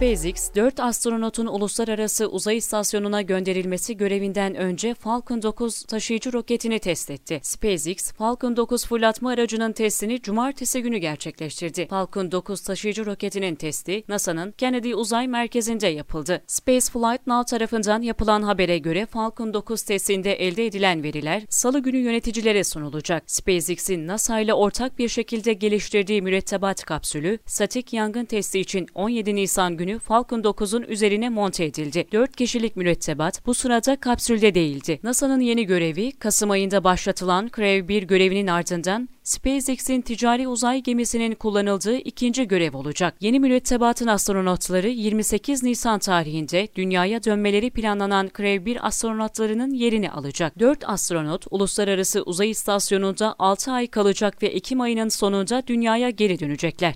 SpaceX, 4 astronotun uluslararası uzay istasyonuna gönderilmesi görevinden önce Falcon 9 taşıyıcı roketini test etti. SpaceX, Falcon 9 fırlatma aracının testini cumartesi günü gerçekleştirdi. Falcon 9 taşıyıcı roketinin testi NASA'nın Kennedy Uzay Merkezi'nde yapıldı. Spaceflight Now tarafından yapılan habere göre Falcon 9 testinde elde edilen veriler salı günü yöneticilere sunulacak. SpaceX'in NASA ile ortak bir şekilde geliştirdiği mürettebat kapsülü, statik yangın testi için 17 Nisan günü Falcon 9'un üzerine monte edildi. 4 kişilik mürettebat bu sırada kapsülde değildi. NASA'nın yeni görevi Kasım ayında başlatılan Crew 1 görevinin ardından SpaceX'in ticari uzay gemisinin kullanıldığı ikinci görev olacak. Yeni mürettebatın astronotları 28 Nisan tarihinde dünyaya dönmeleri planlanan Crew 1 astronotlarının yerini alacak. 4 astronot Uluslararası Uzay İstasyonu'nda 6 ay kalacak ve Ekim ayının sonunda dünyaya geri dönecekler.